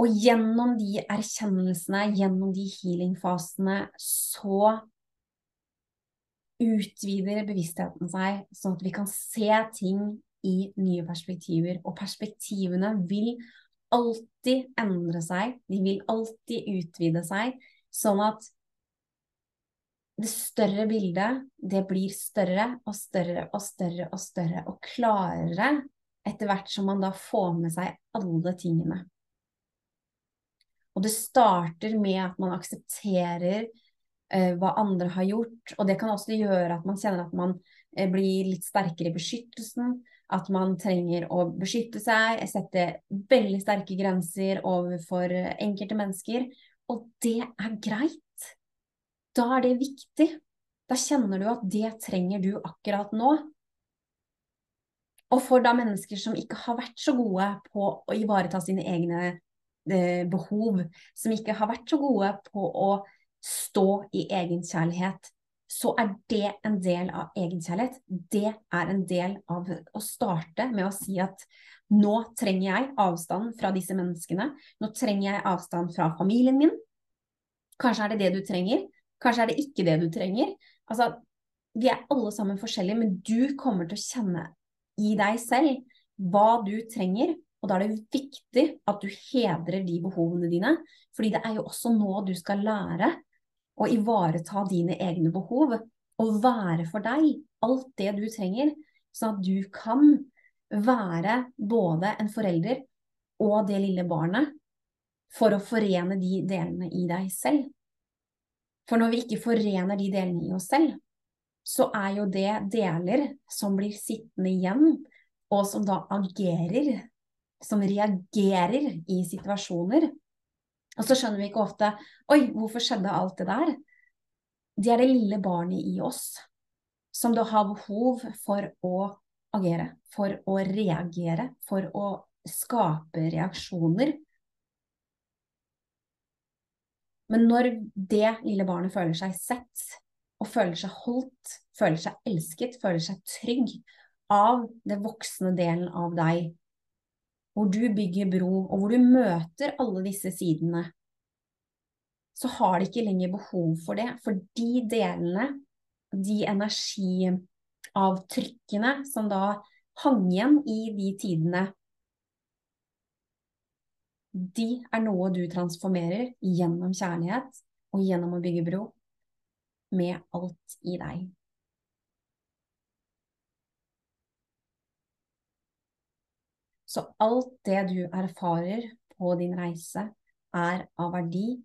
Og gjennom de erkjennelsene, gjennom de healingfasene, så utvider bevisstheten seg, sånn at vi kan se ting i nye perspektiver. Og perspektivene vil alltid endre seg, de vil alltid utvide seg, sånn at det større bildet, det blir større og større og større og større og klarere etter hvert som man da får med seg alle tingene. Og det starter med at man aksepterer eh, hva andre har gjort, og det kan også gjøre at man kjenner at man eh, blir litt sterkere i beskyttelsen, at man trenger å beskytte seg, sette veldig sterke grenser overfor enkelte mennesker, og det er greit. Da er det viktig. Da kjenner du at det trenger du akkurat nå. Og for da mennesker som ikke har vært så gode på å ivareta sine egne eh, behov, som ikke har vært så gode på å stå i egenkjærlighet, så er det en del av egenkjærlighet. Det er en del av å starte med å si at nå trenger jeg avstand fra disse menneskene. Nå trenger jeg avstand fra familien min. Kanskje er det det du trenger. Kanskje er det ikke det du trenger. Altså, vi er alle sammen forskjellige, men du kommer til å kjenne i deg selv hva du trenger. Og da er det viktig at du hedrer de behovene dine, fordi det er jo også nå du skal lære å ivareta dine egne behov og være for deg alt det du trenger, sånn at du kan være både en forelder og det lille barnet for å forene de delene i deg selv. For når vi ikke forener de delene i oss selv, så er jo det deler som blir sittende igjen, og som da agerer, som reagerer i situasjoner. Og så skjønner vi ikke ofte Oi, hvorfor skjedde alt det der? Det er det lille barnet i oss som da har behov for å agere, for å reagere, for å skape reaksjoner. Men når det lille barnet føler seg sett, og føler seg holdt, føler seg elsket, føler seg trygg av den voksne delen av deg, hvor du bygger bro, og hvor du møter alle disse sidene, så har de ikke lenger behov for det. For de delene, de energiavtrykkene som da hang igjen i de tidene, de er noe du transformerer gjennom kjærlighet og gjennom å bygge bro med alt i deg. Så alt det du erfarer på din reise, er av verdi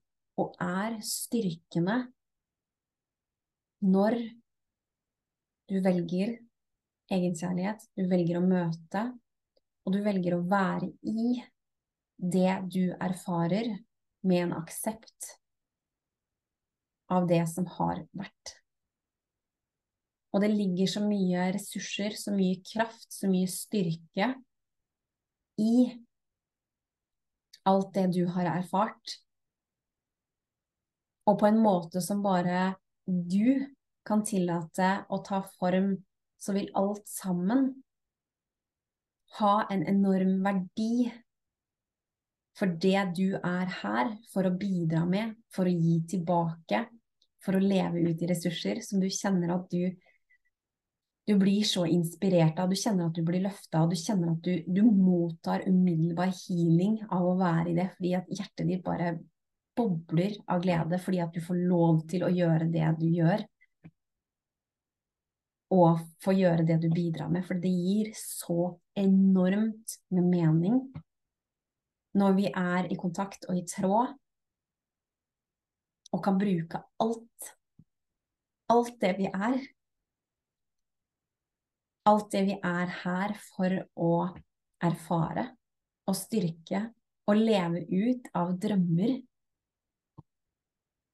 og er styrkende når du velger egenkjærlighet, du velger å møte, og du velger å være i det du erfarer, med en aksept av det som har vært. Og det ligger så mye ressurser, så mye kraft, så mye styrke i alt det du har erfart, og på en måte som bare du kan tillate å ta form, så vil alt sammen ha en enorm verdi for det du er her for å bidra med, for å gi tilbake, for å leve ut i ressurser som du kjenner at du du blir så inspirert av, du kjenner at du blir løfta, du kjenner at du, du, mottar umiddelbar healing av å være i det, fordi at hjertet ditt bare bobler av glede fordi at du får lov til å gjøre det du gjør. Og få gjøre det du bidrar med, for det gir så enormt med mening når vi er i kontakt og i tråd og kan bruke alt, alt det vi er, alt det vi er her for å erfare og styrke og leve ut av drømmer.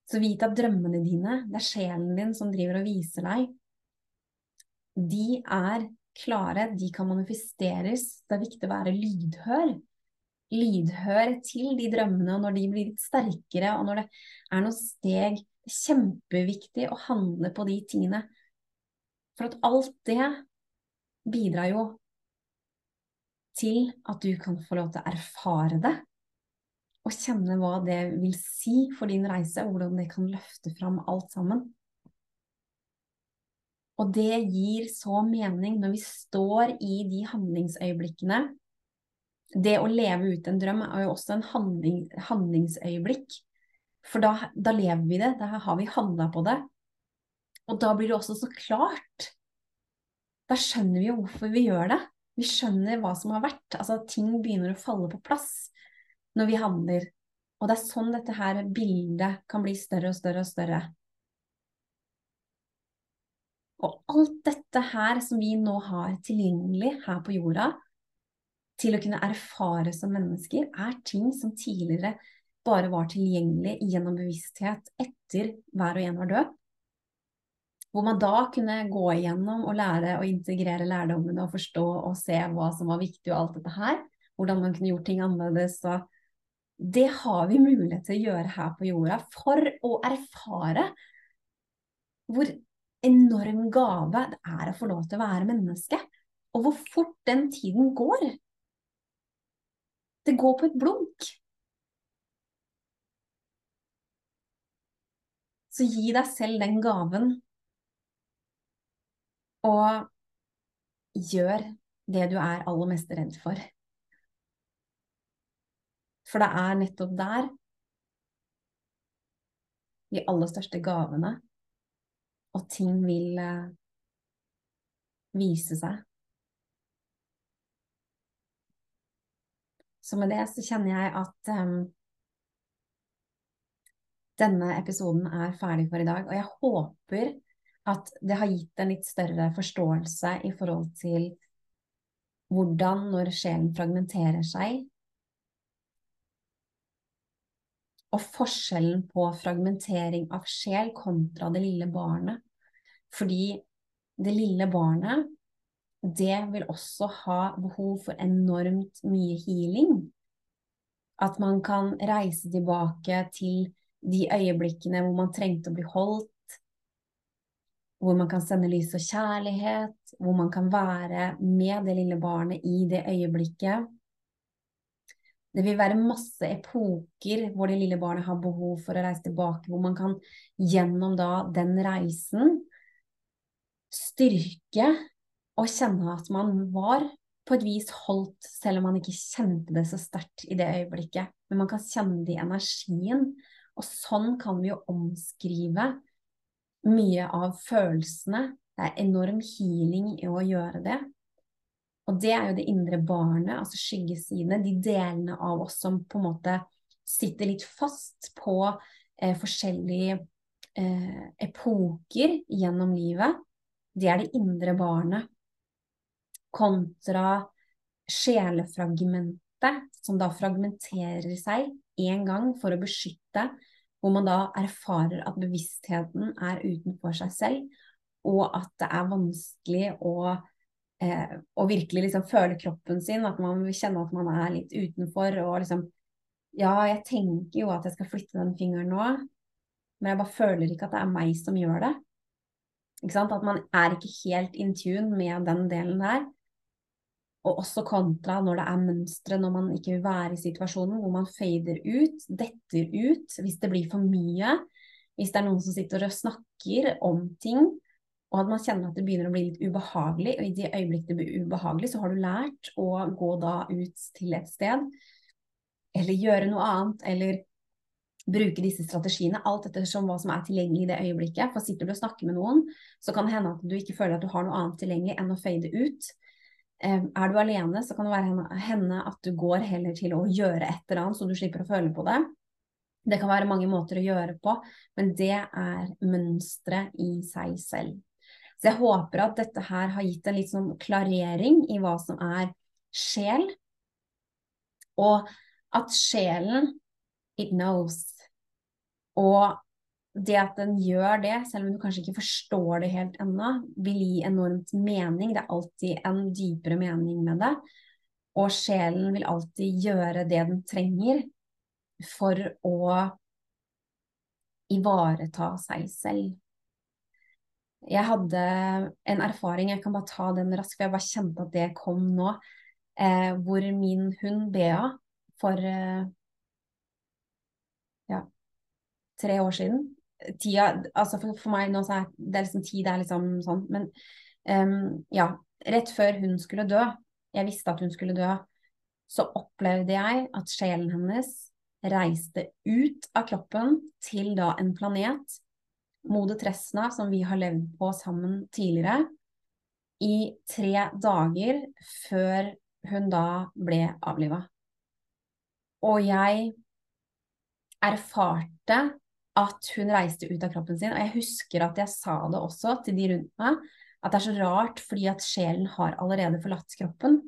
Så vit at drømmene dine, det er sjelen din som driver og viser deg, de er klare, de kan manifesteres. Det er viktig å være lydhør. Lydhør til de drømmene, og når de blir litt sterkere, og når det er noen steg kjempeviktig å handle på de tingene. For at alt det bidrar jo til at du kan få lov til å erfare det, og kjenne hva det vil si for din reise, og hvordan det kan løfte fram alt sammen. Og det gir så mening når vi står i de handlingsøyeblikkene. Det å leve ut en drøm er jo også en handling, handlingsøyeblikk. For da, da, lever vi det, da har vi handla på det. Og da blir det også så klart da skjønner vi jo hvorfor vi gjør det. Vi skjønner hva som har vært. Altså ting begynner å falle på plass når vi handler. Og det er sånn dette her bildet kan bli større og større og større. Og alt dette her som vi nå har tilgjengelig her på jorda, til å kunne erfare som mennesker, er ting som tidligere bare var tilgjengelig gjennom bevissthet etter hver og en var død. Hvor man da kunne gå igjennom og lære å integrere lærdommene og forstå og se hva som var viktig og alt dette her. Hvordan man kunne gjort ting annerledes. Og det har vi mulighet til å gjøre her på jorda for å erfare hvor enorm gave det er å få lov til å være menneske. Og hvor fort den tiden går. Det går på et blunk. Så gi deg selv den gaven og gjør det du er aller mest redd for. For det er nettopp der de aller største gavene og ting vil uh, vise seg. Så med det så kjenner jeg at um, denne episoden er ferdig for i dag, og jeg håper at det har gitt en litt større forståelse i forhold til hvordan når sjelen fragmenterer seg, og forskjellen på fragmentering av sjel kontra det lille barnet. Fordi det lille barnet, det vil også ha behov for enormt mye healing. At man kan reise tilbake til de øyeblikkene hvor man trengte å bli holdt, hvor man kan sende lys og kjærlighet, hvor man kan være med det lille barnet i det øyeblikket. Det vil være masse epoker hvor det lille barnet har behov for å reise tilbake, hvor man kan gjennom da den reisen styrke og kjenne at man var på et vis holdt, selv om man ikke kjente det så sterkt i det øyeblikket. Men man kan kjenne det i energien. Og sånn kan vi jo omskrive mye av følelsene. Det er enorm healing i å gjøre det. Og det er jo det indre barnet, altså skyggesidene, de delene av oss som på en måte sitter litt fast på eh, forskjellige eh, epoker gjennom livet. Det er det indre barnet. Kontra sjelefragmentet, som da fragmenterer seg én gang for å beskytte hvor man da erfarer at bevisstheten er utenfor seg selv, og at det er vanskelig å, eh, virkelig liksom føle kroppen sin, at man vil kjenne at man er litt utenfor, og liksom Ja, jeg tenker jo at jeg skal flytte den fingeren nå, men jeg bare føler ikke at det er meg som gjør det. At man er ikke helt in tune med den delen der. Og også kontra når det er mønstre, når man ikke vil være i situasjonen, hvor man fader ut, detter ut hvis det blir for mye. Hvis det er noen som sitter og snakker om ting, og at man kjenner at det begynner å bli litt ubehagelig, og i de øyeblikkene det blir ubehagelig, så har du lært å gå da ut til et sted, eller gjøre noe annet, eller bruke disse strategiene, alt ettersom hva som er tilgjengelig i det øyeblikket. For sitter du og snakker med noen, så kan det hende at du ikke føler at du har noe annet tilgjengelig enn å fade ut. Er du alene, så kan det være henne at du går heller til å gjøre et eller annet, så du slipper å føle på det. Det kan være mange måter å gjøre på, men det er mønsteret i seg selv. Så jeg håper at dette her har gitt en litt sånn klarering i hva som er sjel, og at sjelen it knows. Og det at den gjør det, selv om du kanskje ikke forstår det helt ennå, vil gi enormt mening. Det er alltid en dypere mening med det. Og sjelen vil alltid gjøre det den trenger for å ivareta seg selv. Jeg hadde en erfaring, jeg kan bare ta den raskt, for jeg bare kjente at det kom nå. Eh, hvor min hund Bea for eh, ja, tre år siden tida altså for, for, meg nå så er det liksom tid er liksom sånn, men um, ja. Rett før hun skulle dø, jeg visste at hun skulle dø, så opplevde jeg at sjelen hennes reiste ut av kroppen til da en planet, Mode Tresna, som vi har levd på sammen tidligere, i tre dager før hun da ble avliva. Og jeg erfarte at hun reiste ut av kroppen sin. Og jeg husker at jeg sa det også til de rundt meg, at det er så rart fordi at sjelen har allerede forlatt kroppen.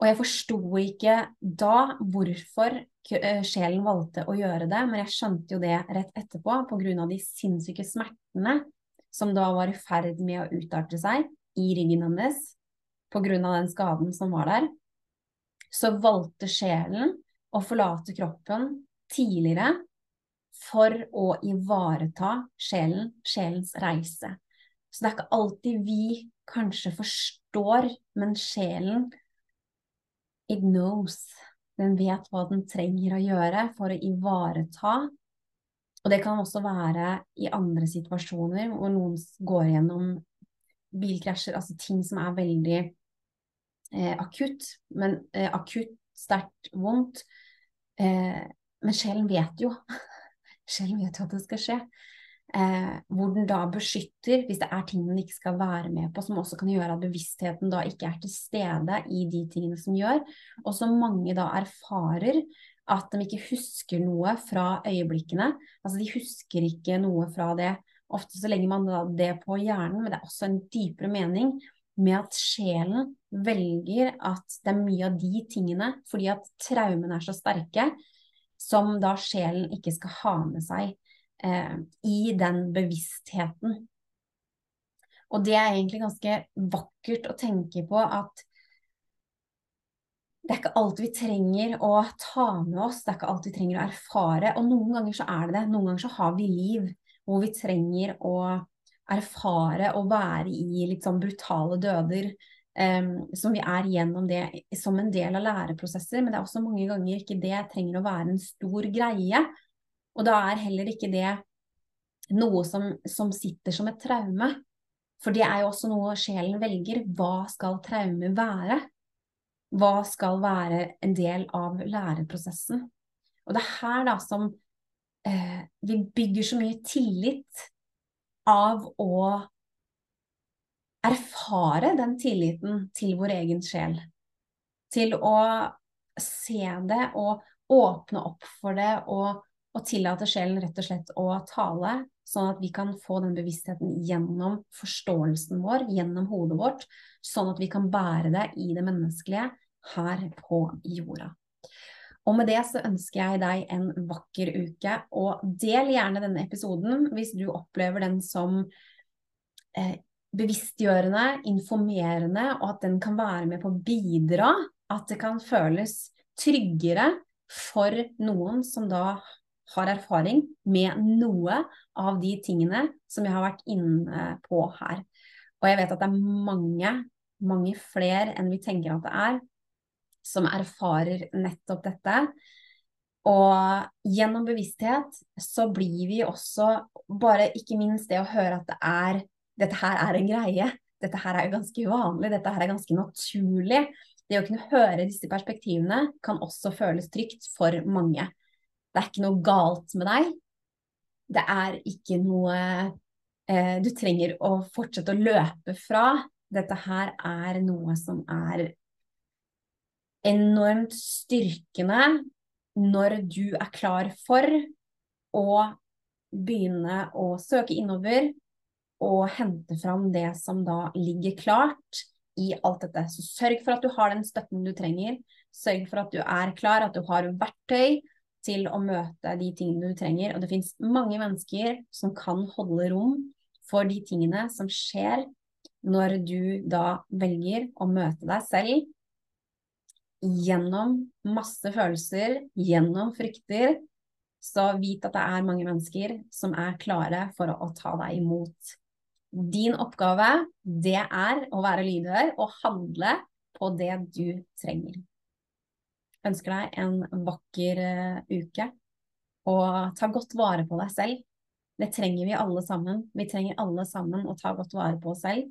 Og jeg forsto ikke da hvorfor eh, sjelen valgte å gjøre det, men jeg skjønte jo det rett etterpå pga. de sinnssyke smertene som da var i ferd med å utarte seg i ryggen hennes pga. den skaden som var der, så valgte sjelen å forlate kroppen tidligere for å ivareta sjelen, sjelens reise. Så det er ikke alltid vi kanskje forstår, men sjelen It knows. Den vet hva den trenger å gjøre for å ivareta. Og det kan også være i andre situasjoner hvor noen går gjennom bilkrasjer, altså ting som er veldig eh, akutt, men eh, akutt, sterkt vondt. Eh, men sjelen vet jo. Sjelen vet at det skal skje. Eh, hvor den da beskytter, hvis det er ting den ikke skal være med på, som også kan gjøre at bevisstheten da ikke er til stede i de tingene som gjør, og så mange da erfarer at de ikke husker noe fra øyeblikkene. Altså de husker ikke noe fra det. Ofte så legger man det på hjernen, men det er også en dypere mening med at sjelen velger at det er mye av de tingene, fordi at traumene er så sterke, som da sjelen ikke skal ha med seg eh, i den bevisstheten. Og det er egentlig ganske vakkert å tenke på at det er ikke alt vi trenger å ta med oss, det er ikke alt vi trenger å erfare. Og noen ganger så er det det. Noen ganger så har vi liv hvor vi trenger å erfare å være i litt sånn brutale døder. Um, som vi er gjennom det som en del av læreprosesser, men det er også mange ganger ikke det trenger å være en stor greie. Og da er heller ikke det noe som, som sitter som et traume. For det er jo også noe sjelen velger. Hva skal traume være? Hva skal være en del av læreprosessen? Og det er her da som eh, vi bygger så mye tillit av å erfare den tilliten til vår egen sjel. Til å se det og åpne opp for det og og tillate sjelen rett og slett å tale, sånn at vi kan få den bevisstheten gjennom forståelsen vår, gjennom hodet vårt, sånn at vi kan bære det i det menneskelige her på jorda. Og med det så ønsker jeg deg en vakker uke, og del gjerne denne episoden hvis du opplever den som eh, bevisstgjørende, informerende, og at den kan være med på å bidra, at det kan føles tryggere for noen som da har erfaring med noe av de tingene som jeg har vært inne på her. Og jeg vet at det er mange, mange flere enn vi tenker at det er, som erfarer nettopp dette. Og gjennom bevissthet så blir vi også bare ikke minst det å høre at det er Dette her er en greie. Dette her er ganske uvanlig. Dette her er ganske naturlig. Det å kunne høre disse perspektivene kan også føles trygt for mange. Det er ikke noe galt med deg. Det er ikke noe eh, du trenger å fortsette å løpe fra. Dette her er noe som er enormt styrkende når du er klar for å begynne å søke innover og hente fram det som da ligger klart i alt dette. Så sørg for at du har den støtten du trenger. Sørg for at du er klar, at du har verktøy til å møte de tingene du trenger. Og det fins mange mennesker som kan holde rom for de tingene som skjer når du da velger å møte deg selv gjennom masse følelser, gjennom frykter. Så vit at det er mange mennesker som er klare for å ta deg imot. Din oppgave, det er å være lydhør og handle på det du trenger ønsker deg en vakker uh, uke. Og ta godt vare på deg selv. Det trenger vi alle sammen. Vi trenger alle sammen å ta godt vare på oss selv.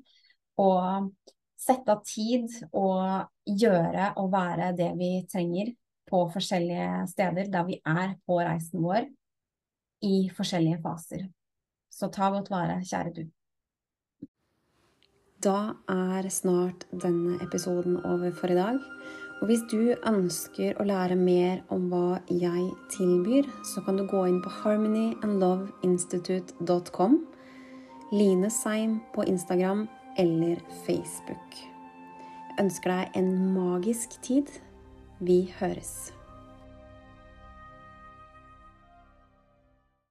Og sette av tid og gjøre og være det vi trenger på forskjellige steder der vi er på reisen vår i forskjellige faser. Så ta godt vare, kjære du. Da er snart denne episoden over for i dag. Og hvis du ønsker å lære mer om hva jeg tilbyr, så kan du gå inn på harmonyandloveinstitute.com, Line Seim på Instagram eller Facebook. Jeg ønsker deg en magisk tid. Vi høres.